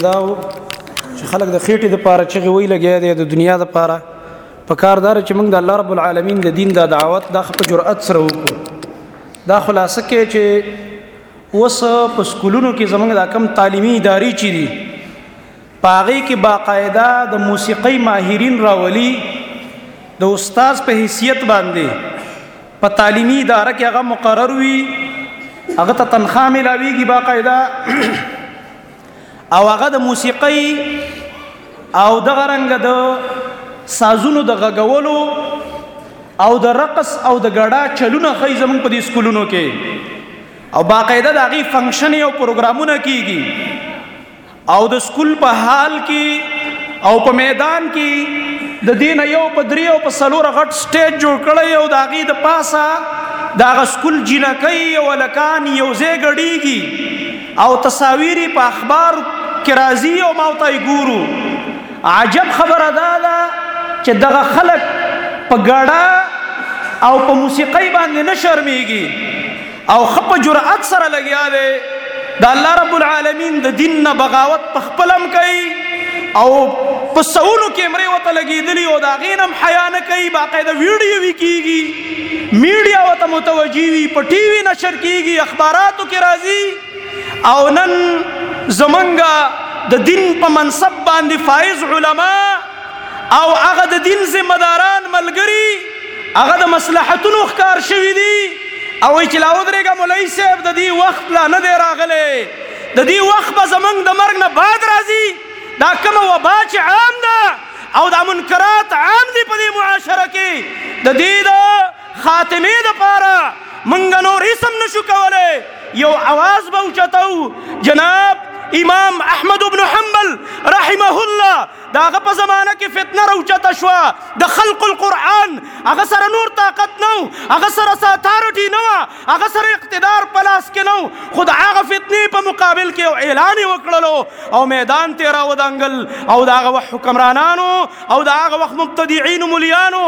دا و چې خلک د خېټې د پاره چې وی لګیا دی د دنیا د پاره په کار دار چې موږ د الله رب العالمین د دین د دعوت د خپل جرأت سره وکړو دا خلاصه کې چې اوس په سکولونو کې زموږ د کم تعلیمي ادارې چي دي پاغي کې باقاعده د موسیقي ماهرین راولي د استاد په حیثیت باندې په تعلیمي اداره کې هغه مقرر وي هغه ته تنخواه ملاويږي باقاعده او هغه د موسیقۍ او د غرنګ د سازونو د غږولو او د رقص او د ګډا چلونه خې زمون په دې سکولونو کې او باقاعده د هغه فنکشن او پروګرامونه کیږي او د سکول په حال کې او په میدان کې د دین یو په دری او په سلور غټ سټیج جوړ کړی او د هغه د پاسه دا غسکول جنکې او لکان یو ځای غړیږي او تصاویر په اخبار کې راځي او ما ته یې ګورو عجب خبره دا ده چې دغه خلک په ګړه او په موسیقۍ باندې نه شرمېږي او خپ جرأت سره لګیا دی د الله رب العالمین د دین نه بغاوت په خپلم کوي او په سونو کیمرې وته لګېدلی او دا غینم حیا نه کوي باقاعده ویډیو وی کیږي میډیاو ته متوجي وي په ټي وي نشر کیږي اخباراتو کې راځي او نن زمونږه د دین په منصب باندې فائز علما او هغه د دین ذمہ داران ملګری هغه د مصلحتونو ښکار شوی دی او چې لا ودرېګه مولای صاحب د دې وخت لا نه دی راغلی د دې وخت به زمونږ د مرګ نه بعد راځي دا کومه وبا چې عام ده او دا منکرات عام دي په دې معاشره کې د دې د خاتمې لپاره مونږ نور اسم نشو کولی یو اواز به اوچتو جناب امام احمد ابن حنبل رحمه الله داغه په زمانہ کې فتنه راوچته شو د خلق القرآن هغه سره نور طاقت نو هغه سره ساتارټي نو هغه سره اقتدار په لاس کې نو خو د هغه فتنې په مقابل کې یو اعلان یې وکړلو او میدان ته یې راودانګل او د هغه وخت حکمرانانو او د هغه وخت مبتدعینو ملیانو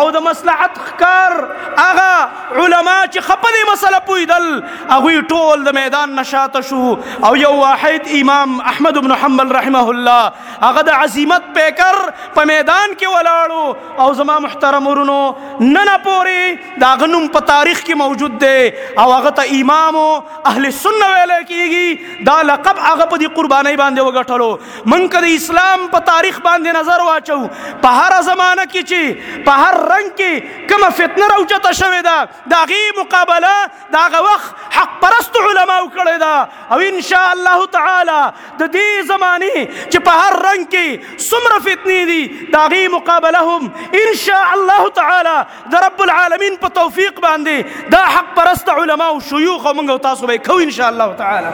او د مصلحت ښکار هغه علما چې ښه په دې مسله پوهېدل هغوی ټول د میدان نه شاته شو او یو واحد امام احمد بن حنبل رحمه الله هغه د عظیمت پیکر په میدان کې ولاړو او زما محترم ورونو نن پورې د هغه نوم په تاریخ کې موجود دی او هغه ته امام اهل سنت ویل کیږي دا لقب هغه په دې قربانۍ باندې وګټلو من کله اسلام په تاریخ باندې نظر واچو په هر زمانہ کې چې په هر رنگ کې کوم فتنه راوچته شوې ده دا غي مقابله دا غ وخت حق پرست علما وکړي دا او ان شاء الله تعالی د دې زمانه چې په هر رنگ کې سمره فتنې دي دا غي مقابله هم ان شاء الله تعالی د رب العالمین په توفیق باندې دا حق پرست علما او شيوخ او موږ تاسو به کو ان شاء الله تعالی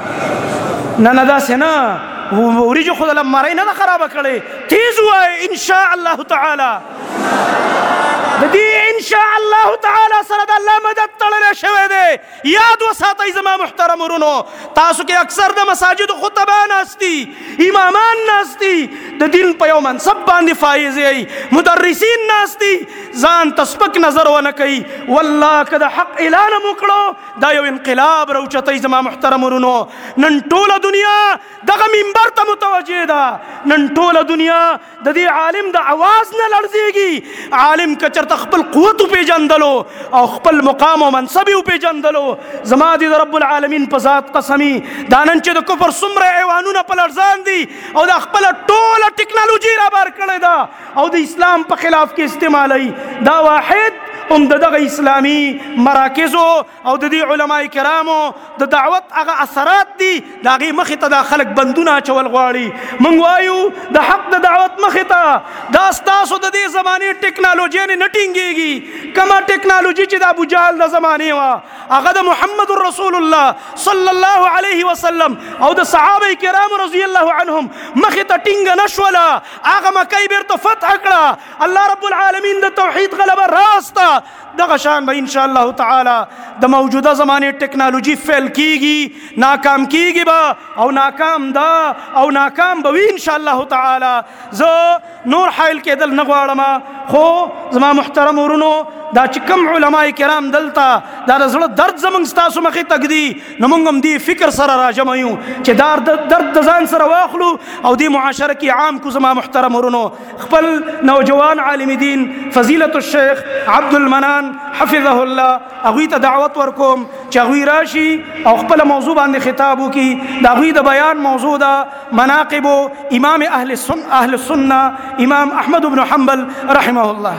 نه نه دا سنا ورجو خدای لم مری نه خراب کړي تیز وای ان شاء الله تعالی د دې ان شاء الله تعالی سره د الله مدد تړل شوی دی یاد وساتئ زما محترم ورونو تاسو کې اکثر د مساجد خطبه ناشتي امامان ناشتي د دین په یو منصب باندې فایز یي مدرسین ناشتي ځان تسپک نظر ونه کوي والله کده حق اعلان وکړو دا یو انقلاب روچتئ زما محترم ورونو نن ټوله دنیا دغه منبر ته متوجه ده نن ټوله دنیا د دې عالم د اواز نه لړزيږي عالم کچرته خپل قوت پیجندلو او خپل مقام او منصب پیجندلو زما دي رب العالمین په ذات قسمی دانن چې د کفر سمره ایوانونه په لړزان دي او د خپل ټوله ټکنالوژي را بار کړی دا او د اسلام په خلاف کې استعمالي دا واحد هم دغه اسلامي مراکزو او د دې علما کرامو د دعوت هغه اثرات دي دا غي مخ ته د خلک بندونه چول غواړي مونږ وایو د حق د دعوت مخ ته دا ستاسو د دې زمانه ټکنالوژي نه نټینګيږي کما ټکنالوژي چې د ابو جهل د زمانه وا هغه د محمد رسول الله صلی الله علیه وسلم او د صحابه کرام رضی الله عنهم مخ ته ټینګ نشولا هغه مکه بیرته فتح کړه الله رب العالمین د توحید غلبه راسته دغه شان به ان شاء الله تعالی د موجوده زمانه ټکنالوژي فیل کیږي ناکام کیږي با او ناکام دا او ناکام به ان شاء الله تعالی زه نور حایل کېدل نه غواړم خو زما محترم ورونو دا چې کم علما کرام دلته دا د زړه درد زمونږ ستاسو مخې تک دي نو مونږ هم دې فکر سره راجمع یو چې دا درد د ځان سره واخلو او دې معاشره کې عام کو زما محترم ورونو خپل نوجوان عالم دین فضیلت الشیخ عبد المنان حفظه الله هغه ته دعوت ورکوم چې هغه راشي او خپل موضوع باندې خطاب وکي دا غوي د بیان موضوع دا مناقب امام اهل السنه اهل السنه امام احمد بن حنبل رحمه الله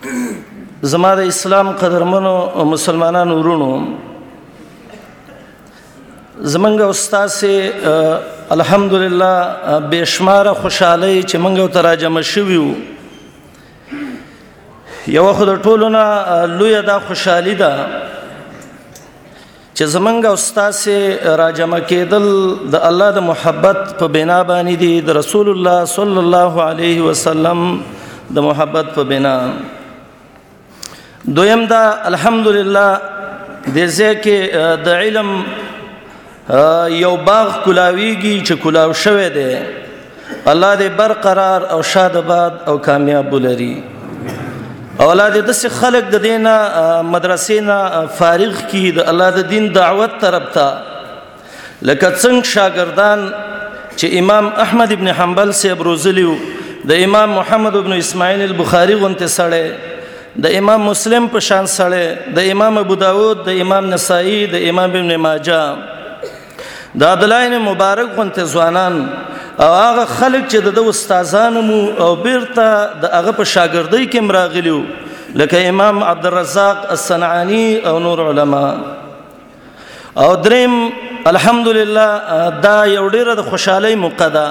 زما د اسلام قدرمنو مسلمانانو ورونو زمنګ استاد سي الحمدلله بشمار خوشاله چې منګ تراجم شویو یو خو د ټولونه لوی دا خوشحالي ده چې زمنګ او ستاسو راجمع کېدل د الله د محبت په بنا باندې دي د رسول الله صلی الله علیه وسلم د محبت په بنا دویم دا الحمدلله د ځکه د علم یو باغ کلاویږي چې کلاو شوه دی الله دې برقرار او شاد باد او کامیاب ولري اولاد د څه خلق د دینه مدرسې نه فارغ کی د الله د دین دعوت طرف ته لکه څنګه شاګردان چې امام احمد ابن حنبل سي بروزلیو د امام محمد ابن اسماعیل البخاری غونته سره د امام مسلم په شان سره د امام ابو داود د امام نسائی د امام ابن ماجه د عبد الله ابن مبارک غونته ځوانان او هغه خلک چې د استادانو مو او بیرته د هغه په شاګردۍ کې مراغلیو لکه امام عبدالرزاق الصنعانی او نور علما او دریم الحمدلله دا یو ډیره د خوشحالي موقع ده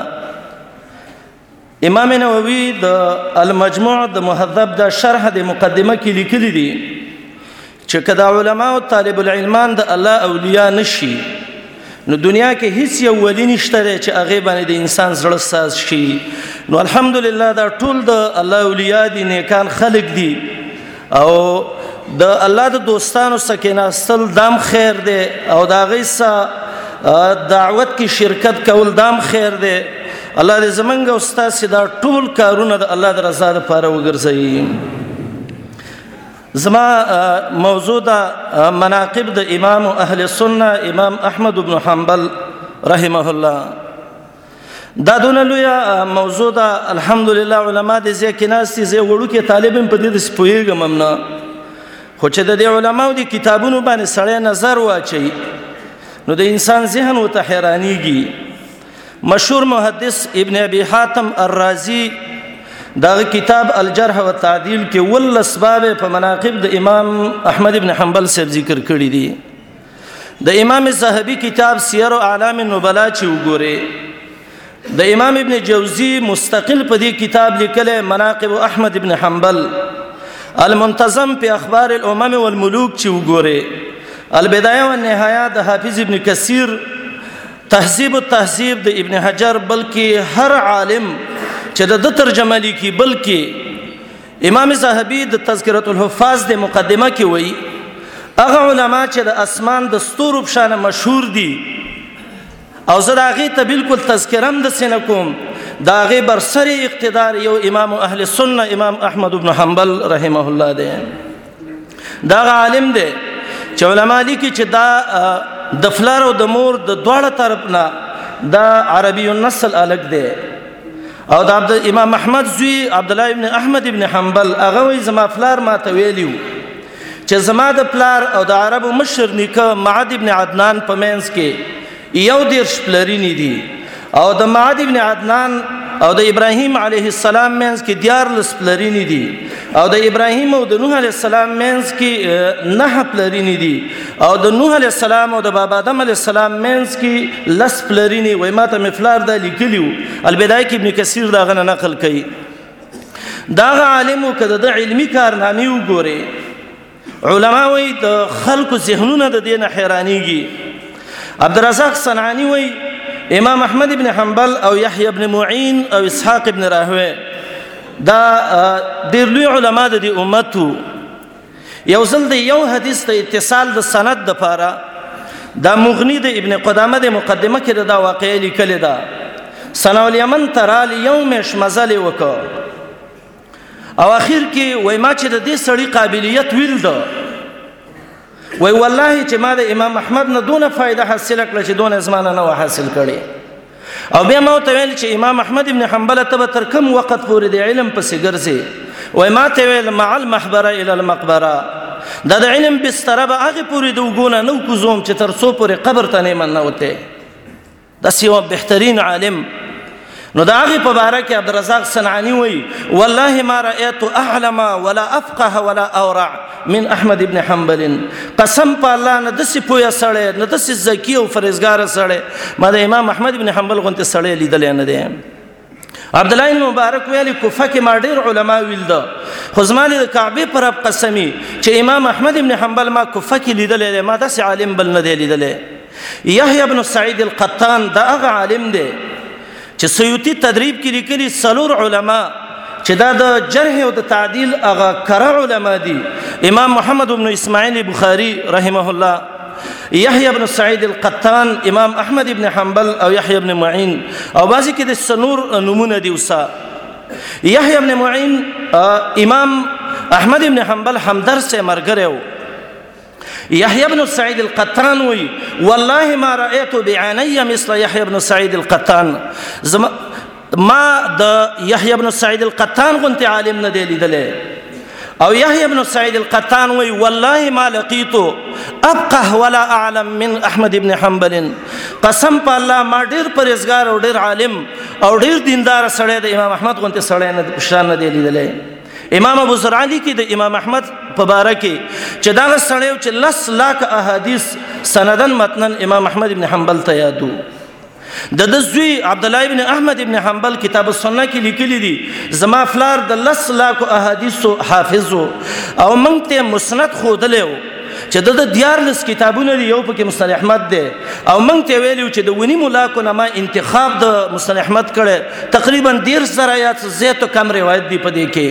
امام نووي د المجموع د مهذب د شرح د مقدمه کې لیکلي دي چې کدا علما او طالب العلمان د الله اولیاء نشي نو دنیا کې هیڅ یو ولی نشته چې هغه باندې د انسان زړه ساز شي نو الحمدلله دا ټول د الله اولیاء دي نیکان خلق دي او د الله د دوستانو سکیناستل دام خیر دی او دا غیسه دعوت کې شرکت کول دام خیر دی الله دې زمنګ او ستاسو دا ټول کارونه د الله د رضا لپاره وګرځي زما موضوع دا مناقب د امام اهل سنت امام احمد بن حنبل رحمه الله دا دونه لوی موضوع ده الحمدلله علما دې زه کې ناشتي زه وړو کې طالبم په دې د سپویګم هم نه خو چې د علماو دي کتابونو باندې سړی نظر واچي نو د انسان ذهن وته حیرانيږي مشهور محدث ابن ابي حاتم الرازي دا کتاب الجرح و تعدیل کې ول اسباب په مناقب د امام احمد ابن حنبل سب ذکر کړی دي د امام زهبي کتاب سیر اعلام النبلاء چې وګوره د امام ابن جوزی مستقل په دې کتاب لیکل مناقب احمد ابن حنبل المنتظم په اخبار الامم والملوک چې وګوره البدايه والنهايه د حافظ ابن کثیر تهذیب التهذیب د ابن حجر بلکې هر عالم چې د ترجمه لیکي بلکې امام زهبی د تذکرۃ الحفاظ د مقدمه کې وایي هغه علما چې د اسمان د ستورو په شان مشهور دي او زه د هغې ته بالکل تذکرم د سینه کوم د هغې بر سرې اقتدار یو امام اهل سنه امام احمد بن حنبل رحمه الله دی دا عالم دی چې علما لیکي چې دا د فلار او د مور د دواړه طرف نه دا عربي النسل الګ دی او دا عبد امام احمد زوی عبد الله ابن احمد ابن حنبل هغه وی زما فلار ما ته ویلیو چې زما د فلار او د عربو مشر نیکه معد ابن عدنان په مینس کې یو دیرش پلرینې دي او د معد ابن عدنان او د ابراهیم علیه السلام منځ کې دیار لس پلرینې دي او د ابراهیم او د نوح علیه السلام منځ کې نه پلرینې دي او د نوح علیه السلام او د بابا آدم علیه السلام منځ کې لس پلرینې وای ماته مفلار دا لیکلیو البدایه کې ابن کثیر دا غنه نقل کوي دا عالم کده د علمی کارنامې وګوره علما وایي د خلکو ذهنونه د دین حیرانيږي عبدالرزاق صنعانی وایي امام احمد ابن حنبل او یحیی ابن معین او اسحاق ابن راهوی دا ډیر لوی علما د دې امتو یو ځل د یو حدیث ته اتصال د سند د پاره دا مغنی د ابن قدامه د مقدمه کې دا واقعې لیکل دا سنا الیمن ترال یوم شمزل وکړه او اخر کې وای ما چې د دې سړی قابلیت ویل ده وای والله چې ما د امام احمد نه دونه فائدہ حاصل کړ چې دونه زمانه نه حاصل کړي او بیا ما ته ویل چې امام احمد ابن حنبل ته تر کم وخت پورې د علم پسې ګرځي وای ما ته ویل مع المحبره الى المقبره دا د علم بستر به هغه پورې د وګونه نو کوزوم چې تر څو پورې قبر ته نه منوته داسې یو بهترین عالم نو دا هغه په باره کې عبدالرزاق صنعاني وایي والله ما رأيت اعلم ولا افقه ولا اورع من احمد ابن حنبل قسم په الله نه د سی پویا سړی نه د سی زکی او فرزګار سړی ما د امام احمد ابن حنبل غونته سړی لیدل نه دی عبد الله بن مبارک ویل کوفه کې ما ډیر علما ویل ده خو زما د کعبه پر اب قسمی چې امام احمد ابن حنبل ما کوفه کې لیدل ما داسې عالم بل نه دی لیدل یحیی ابن سعید القطان دا هغه عالم دی چې سیوطی تدریب کې لیکلي سلور علما چې دا د جرح او د تعدیل هغه کره علما دي امام محمد ابن اسماعیل بخاری رحمه الله یحیی ابن سعید القطان امام احمد ابن حنبل او یحیی ابن معین او بعضی کې د سنور نمونه دی وسا یحیی ابن معین امام احمد ابن حنبل همدر سه مرګره و یحیی ابن سعید القطان وی والله ما رأیت بعینی مثل یحیی ابن سعید القطان زما ما د یحیی ابن سعید القطان غنتی عالم نه دی لیدلې او يحيى بن سعيد القطان وي والله ما لقيت افقه ولا اعلم من احمد بن حنبل قسم په الله ما ډیر پرېزګار او ډیر عالم او ډیر دیندار سړی د امام احمد غونته سړی نه پښان نه دی لیدلې امام ابو زرع علی کې د امام احمد په باره کې چې دا سړی چې لس لاک احادیث سندن متنن امام احمد ابن حنبل ته یادو د د زوی عبد الله ابن احمد ابن حنبل کتاب السنه کې لیکلي دي زما فلار د لس لاکو احادیثو حافظ او مونږ ته مسند خودلې و چې د د دیار لس کتابونه دی یو پکې مستر احمد دی او مونږ ته ویلو چې د ونی مولا کو نما انتخاب د مستر احمد کړي تقریبا ډیر سره یا زیات کم روایت دی پدې کې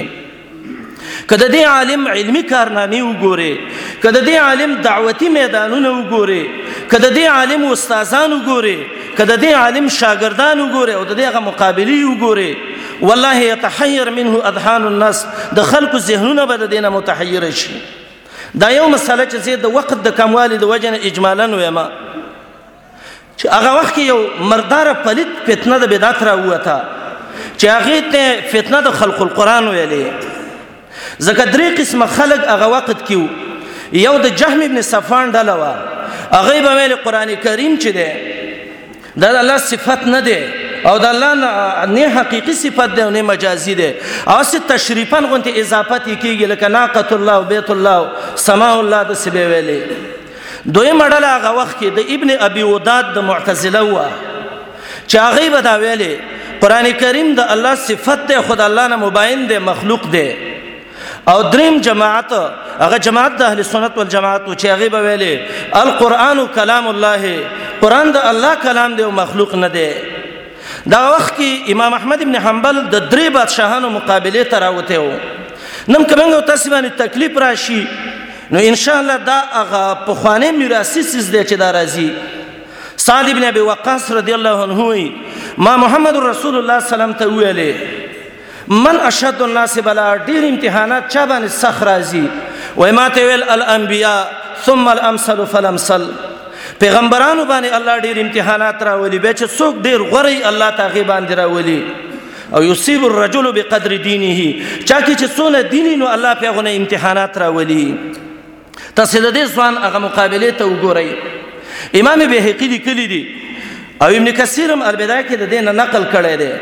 کده دې عالم علمی کارنامې وګوري کده دې عالم دعوتی میدانونه وګوري کده دې عالم استادان وګوري کده دې عالم شاګردان وګوري او دغه مقابله وګوري والله يتحير منه اذهان الناس د خلکو ذهنونه به د دینه متحیر شي دا یو مسله چې د وخت د کموالي د وجنه اجمالا ویما چې هغه وخت کې یو مردار پلیت فتنه د بدعت را وته چې هغه ته فتنه د خلق القرآن ویلې ځکه درې قسمه خلق هغه وخت کیو یو د جهم ابن صفان ډله وا هغه به ویل قران کریم چې ده دا الله صفت نه ده او د الله نه حقيقي صفت ده نه مجازي ده او ست تشریفا غونته اضافت کیږي لکه ناقۃ الله بیت الله سماع الله د سبه ویلې دوی مړل هغه وخت کې د ابن ابي وداد د معتزله و چې هغه به دا ویلې قران کریم د الله صفت ته خدای الله نه مباین دی مخلوق دی او دریم جماعت هغه جماعت د اهل سنت والجماعت چې هغه به ویلې القرآن کلام الله قرآن د الله کلام دی او مخلوق نه دی دغه وخت کې امام احمد ابن حنبل د درې بادشاهانو مقابله ته راوته و نن کومه تاسو باندې تکلیف راشي نو ان شاء الله دا هغه په خوانه میراثي سیس دی چې دا راځي سعد ابن ابي وقاص رضی الله عنه ما محمد رسول الله سلام ته ویلې من اشد الناس بلا ډیر امتحانات چا باندې سخت راځي وای ماته ویل الانبیاء ثم الامثل فالامثل پیغمبرانو باندې الله ډیر امتحانات راولي به چې څوک ډیر غوري الله تاغي باندې راولي او یصيب الرجل بقدر دينه چا کې چې څونه دیني نو الله پیغونه امتحانات راولي تاسو د دې ځوان هغه مقابله ته وګورئ امام بهقي لیکلی دی او ابن کثیر هم البدایه کې د دین نقل کړی دی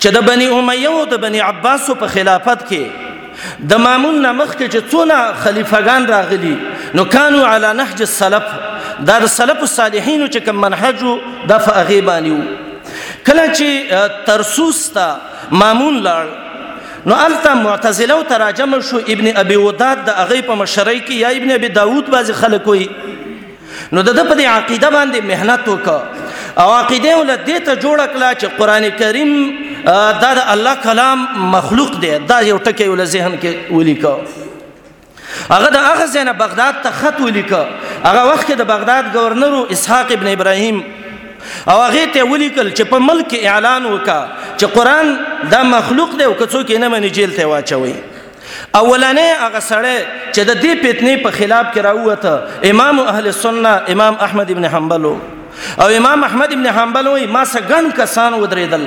چې د بنی امیه او د بنی عباس په خلافت کې د مامون نمخ کې چې څونه خلیفګان راغلي نو کانو علی نهج السلف دا د سلف الصالحین چې کوم منهج د فقهه باندې کله چې ترسوس ته مامون لاړ نو الته معتزله او تراجم شو ابن ابي وداد د هغه په مشرۍ کې یا ابن ابي داوود بعضی خلک وي نو د په دې عقیده باندې مهنت وکړه او عقیده ول دې ته جوړ کړه چې قران کریم دا د الله کلام مخلوق دی دا یو ټکی ول ذهن کې ولیکو هغه د هغه ځای نه بغداد ته خط ولیکه هغه وخت کې د بغداد ګورنر و اسحاق ابن ابراهیم او هغه ته ولیکل چې په ملک کې اعلان وکا چې قران دا مخلوق دی او که څوک یې نه مني جیل ته واچوي اولنې هغه سړی چې د دې فتنې په خلاف کې راووته امام اهل سنت امام احمد ابن حنبل او امام احمد ابن حنبل وایي ما سره ګڼ کسان ودرېدل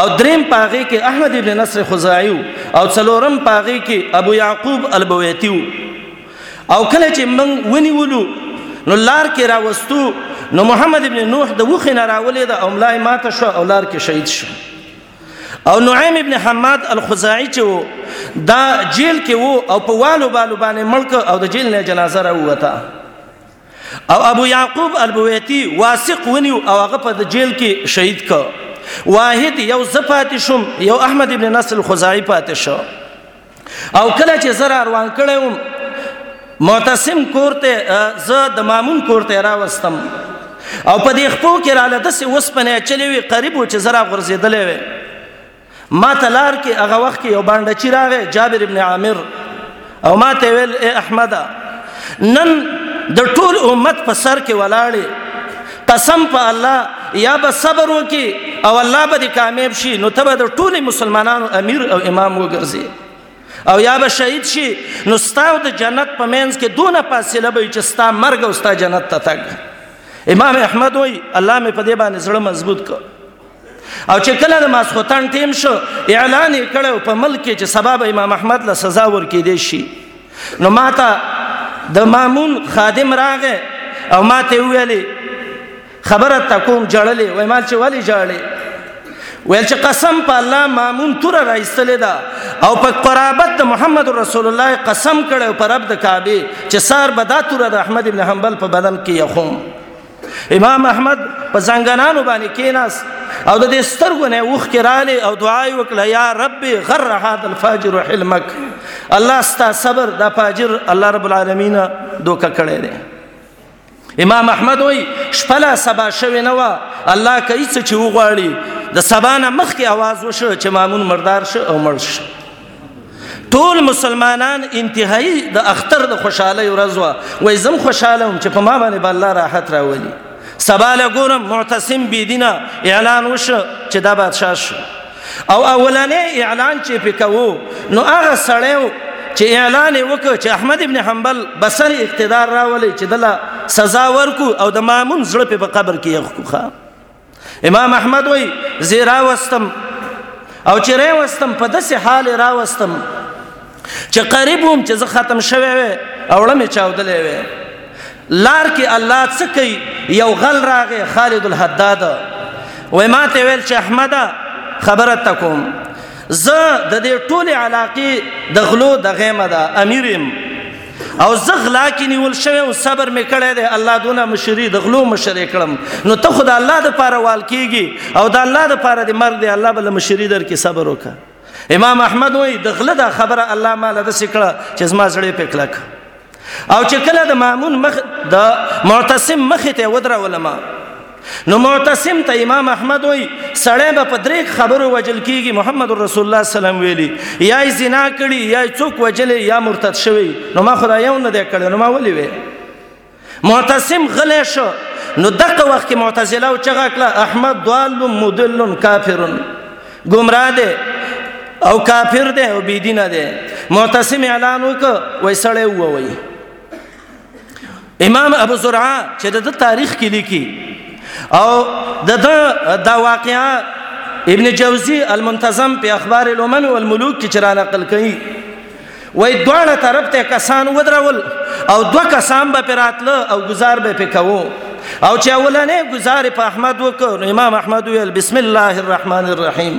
او دریم پاغي کې احمد ابن نصر خزاعي او څلورم پاغي کې ابو يعقوب البويتي او کله چې من ونیولو نو لار کې راوستو نو محمد ابن نوح د وخه نه راولې د املای ماته شو او لار کې شهید شو او نعیم ابن حماد الخزاعي چې وو دا جیل کې وو او په والو بالو باندې ملک او د جیل نه جنازه راوته او ابو یعقوب البویتی واثق ونیو او هغه په جیل کې شهید کو واحد یو زفات شوم یو احمد ابن نصر الخزاعی پاتې شو او کله چې زر روان کړم معتصم کوړته زه د مامون کوړته راوستم او په دې خپو کې را لدسه وسپنه چلی وی قریب و چې زرا غرزیدلې وی ما ته لار کې هغه وخت کې یو باندې چې راغې جابر ابن عامر او ما ته ویل اے احمد نن د ټول امت په سر کې ولاړې قسم په الله یا به صبر وکي او الله به دې کامیاب شي نو ته به د ټول مسلمانانو امیر او امام وګرځي او یا به شهید شي نو ستاو د جنت په منځ کې دونه فاصله به چې ستا مرګ او ستا جنت ته تګ امام احمد وای الله مې په دې باندې زړه مضبوط کړ او چې کله د ماسخوتن ټیم شو اعلان یې کړو په ملک کې چې سبب امام احمد له سزا ورکې دي شي نو ماته د مامون خادم راغې او ماته ویلې خبره تکوم جړلې وای مال چې ولی جړلې ویل چې قسم په الله مامون تور راځلې دا او په قرابت د محمد رسول الله قسم کړو پر رب د کعبه چې سار بدا تور د احمد ابن حنبل په بدن کې یخوم امام احمد په زنګنانو باندې کیناس او د دې سترګو نه وښ کې رااله او دعا یې وکړه یا رب غر هذا الفاجر حلمک الله ستا صبر دا فاجر الله رب العالمین دوک کړی دی امام احمد وای شپلا سبا شوی نه و الله کوي څه چې وغواړي د سبا نه مخکې आवाज وشو چې مامون مردار شو او مړ شو ټول مسلمانان انتهایی د اختر د خوشحالي ورځ وا وای زم خوشاله هم چې په ما باندې الله راحت راولي سبا له ګورم معتصم بی دینه اعلان وشو چې دا بادشاہ شو او اولنې اعلان چې پکاو نو هغه سړیو چې اعلان وکړ چې احمد ابن حنبل بسر اقتدار راولي چې دلا سزا ورکو او د مامون زړه په قبر کې یخ کوخه امام احمد وای زیرا وستم او چې را وستم په داسې حال را وستم چې قریب هم چې زه ختم شوی وې او لمه چاودلې وې لار کې الله څه کوي یو غل راغې خالد الحداد وې ما ته ویل چې احمد خبره تکوم زه د دې ټوله علاقې د غلو د غیمه ده امیرم او زه غلا کې نیول شوی او صبر مې کړی دی الله دونه مشری د غلو مشرې کړم نو ته خو د الله د پاره وال کېږي او د الله د پاره د مرګ دی الله بل مشری در کې صبر وکا امام احمد وای د غله دا خبره الله مال د سکړه چې زما زړه په کلک او چې کله د مامون مخ د معتصم مخ ته ودره علما نو معتصم ته امام احمد وای سړی به په درې خبرو وجل کیږي محمد رسول الله سلام ویلي یا زنا کړي یا څوک وجل یا مرتد شوی نو ما خدای یو نه دی کړی نو ما ولي وی معتصم غلی شو نو دغه وخت کې معتزله او چغه کړه احمد ضال مدل کافر گمراه دی او کافر دی او بيدینه دی معتصم اعلان وک وای سړی ووي امام ابو زرعه چې د تاریخ کې لیکي او د دا واقعا ابن جوزی المنتظم په اخبار الامم والملوک کې چرا نقل کړي وای دواړه طرف ته کسان ودرول او دو کسان به پراتله او گزار به پکاو او چې اولنې گزار په احمد وکړ امام احمد ویل بسم الله الرحمن الرحیم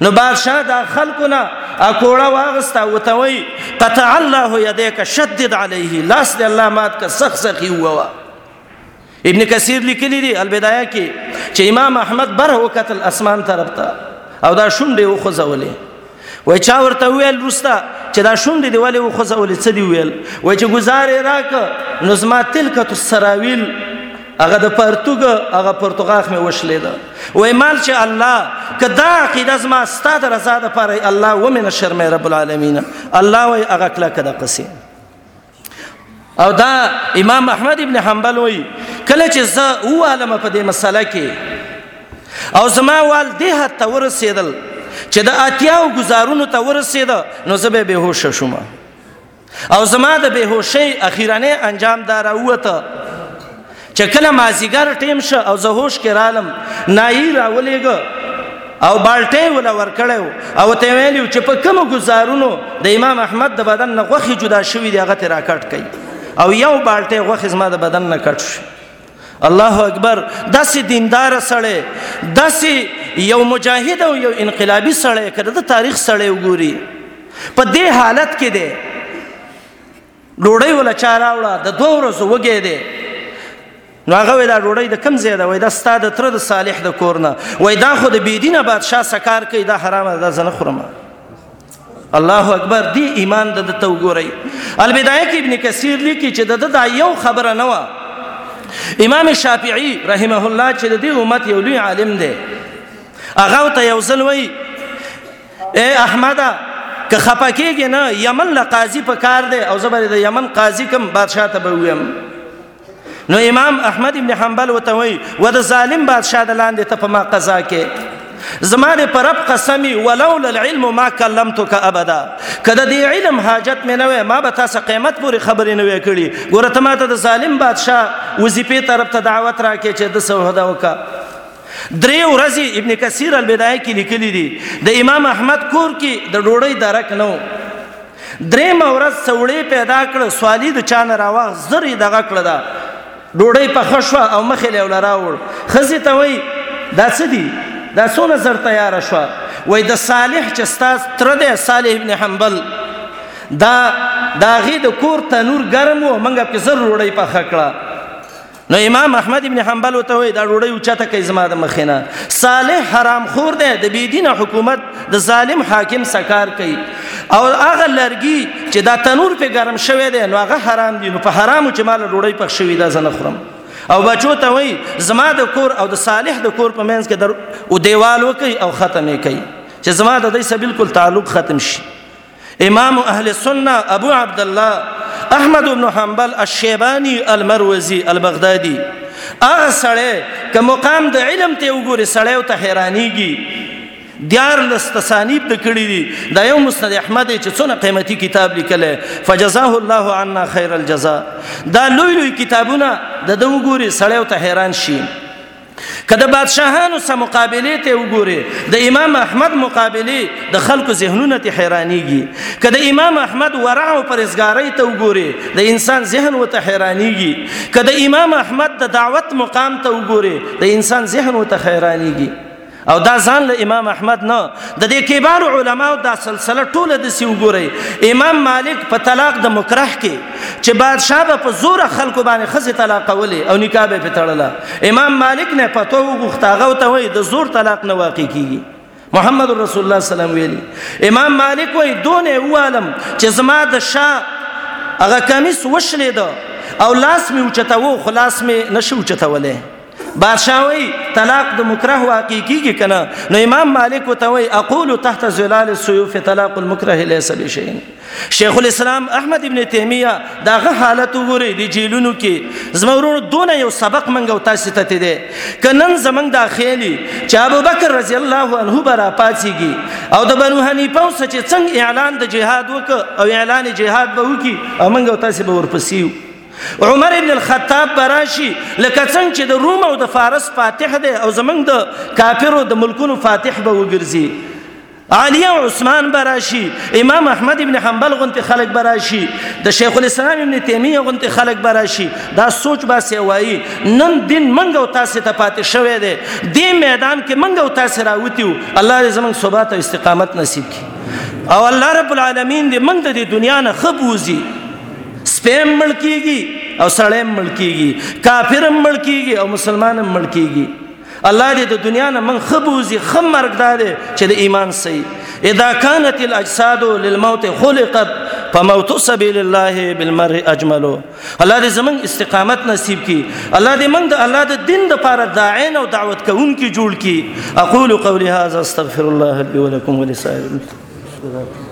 نو بادشاہ دا خلکو نه اکوړه واغستا وتوي قطع الله يديك شدد عليه لاس دې الله مات کا سخ سخي ووا ابن کثیر لیکلی دی البدايه کې چې امام احمد بره وکتل اسمان طرف ته او دا شونډې وخوځولې وای چا ورته ویل روستا چې دا شونډې دی ولې وخوځولې څه دی ویل وای چې گزارې راک نظمات تلک تسراویل هغه د پرتګ هغه پرتګاخ مې وشلید وای مال چې الله کدا عقیده زما ستاده رضا ده پر الله و من شر مې رب العالمین الله وای هغه کله کده قصې او دا امام احمد ابن حنبل وای کله چې زه او عالم په دې مسله کې او زما والده ته ورسېدل چې د اتیاو گزارونو ته ورسېده نو زه به بهوش شوم او زما د بهوشۍ اخیرنې انجام دا راووته چې کله مازیګر ټیم شه او زه هوش کې رالم نایي راولېګ او بالټې ول ورکړیو او ته ویلو چې په کوم گزارونو د امام احمد د بدن نه غوخي جدا شوی دی هغه ته راکټ کړي او یو بالټې غوخي زما د بدن نه کټ شي الله اکبر داسې دیندار سړی داسې یو مجاهد او یو انقلابي سړی کړه د تاریخ سړی وګوري په دې حالت کې دی ډوړی ولا چا راوړه د دوه ورځو وګې دی نو هغه وای دا ډوړی د کم زیاده وای دا ستاد تر د صالح د کورنه وای دا خو د بيدینه بادشاه سکار کوي دا حرامه دا زنه خورمه الله اکبر دی ایمان د ته وګورئ البدایه کې ابن کثیر لیکي چې د دا یو خبره نه و امام شافعی رحمه الله چې د دې امت یو لوی عالم دی هغه ته یو ځل وای اے احمد که خپکیږي نه یمن له قاضي په کار دی او زبر د یمن قاضي کوم بادشاہ ته به ویم نو امام احمد ابن حنبل وتوي و د ظالم بادشاہ د لاندې ته په ما قضا کې زما د پرب قسمی ولولا العلم ما کلمتک ابدا کله دی علم حاجت مې نه ما به تاسو قیمت پورې خبرې نه وې کړې ګوره ته ماته د ظالم بادشاہ وظیفه طرف ته دعوت راکې چې د سوهدا وکا درې ورځې ابن کثیر البدایه کې لیکلي دي د امام احمد کور کې د ډوړی درک نو درېمه ورځ سوړې پیدا کړ سوالی د چانه راوغ زری دغه کړ دا ډوډۍ په خښوه او مخې له ولراوړ خزي ته وای دا څه دي دا څونه زر تیار شو وای د صالح چې استاد تر دې صالح ابن حنبل دا داغه د کور تنور ګرم و منګه په زر وړي په خکړه نو امام احمد ابن حنبل وته وي دا ډوړی اوچته کوي زما د مخینه صالح حرام خور دی د بيدین حکومت د ظالم حاکم سکار کوي او هغه لرګي چې دا تنور په ګرم شوی دی نو هغه حرام دی نو په حرامو چې مال ډوړی پخ شوی دا زنه خورم او بچو ته وي زما د کور او د صالح د کور په منځ کې در او دیوال وکي او ختمې کوي چې زما د دې سبیل کول تعلق ختم شي امام اهل سنه ابو عبد الله احمد بن حنبل الشیبانی المروزی البغدادی هغه سړی که مقام د علم ته وګوري سړی او ته حیرانيږي دیار لستصانیب د کړی دی دا یو مسند احمد چې څونه قیمتي کتاب لیکل فجزاه الله عنا خیر الجزاء دا لوی لوی کتابونه د دوګوري سړی او ته حیران شي که د بادشاهانو سره مقابله ته وګوري د امام احمد مقابله د خلکو ذهنونه ته حیرانيږي که د امام احمد ورع او پرزګاری ته وګوري د انسان ذهن وته حیرانيږي که د امام احمد د دعوت مقام ته وګوري د انسان ذهن وته حیرانيږي او دا ځان له امام احمد نه د دې کبار علماو دا سلسله ټوله د سی وګوري امام مالک په طلاق د مکرح کې چې بادشاه به په زور خلکو باندې خزه طلاق ولې او نکاح به پتړله امام مالک نه پته وغوښتاغه او ته وای د زور طلاق نه واقع کیږي محمد رسول الله صلی الله علیه وسلم ویلي امام مالک وای دونه عالم چې زما د شاه هغه کمیس وشلې ده او لاس می اوچتاو خلاص می نشو چتاولې بادشاہ وی طلاق د مکره واقع کیږي کنه نو امام مالک وتوي اقول تحت ظلال السيوف طلاق المكره ليس بشيء شیخ الاسلام احمد ابن تیمیه داغه حالت وګوري د جیلونو کې زمورونو دونه یو سبق منګو تاسو ته دی کنن زمنګ داخلي چې ابو بکر رضی الله عنه برا پاتېږي او د بنو حنیفه سره چې څنګه اعلان د جهاد وک او اعلان جهاد به وکي او منګو تاسو به ورپسیو عمر ابن الخطاب براشي لکه څنګه چې د روم او د فارس فاتح دی او زمنګ د کافرو د ملکونو فاتح به وګرځي علی او عثمان براشي امام احمد ابن حنبل غنت خلق براشي د شیخ الاسلام ابن تیمیه غنت خلق براشي دا سوچ با سی وای نن دین منګ او تاسو ته پاتې شوې ده دې میدان کې منګ او تاسو راوتیو الله دې زمنګ ثبات او استقامت نصیب کړي او الله رب العالمین دې منګ د دنیا نه خبوزي سپیم مړ کیږي او سړی مړ کیږي کافر مړ کیږي او مسلمان مړ کیږي الله دې د دنیا نه من خبوزي خم مرګ داده چې د ایمان سي اذا كانت الاجساد للموت خلقت فموت سبيل الله بالمرء اجمل الله دې زمون استقامت نصیب کړي الله دې موږ د الله د دین لپاره داعین او دعوت کوونکي جوړ کړي اقول قولي هذا استغفر الله لي ولكم ولسائر المسلمين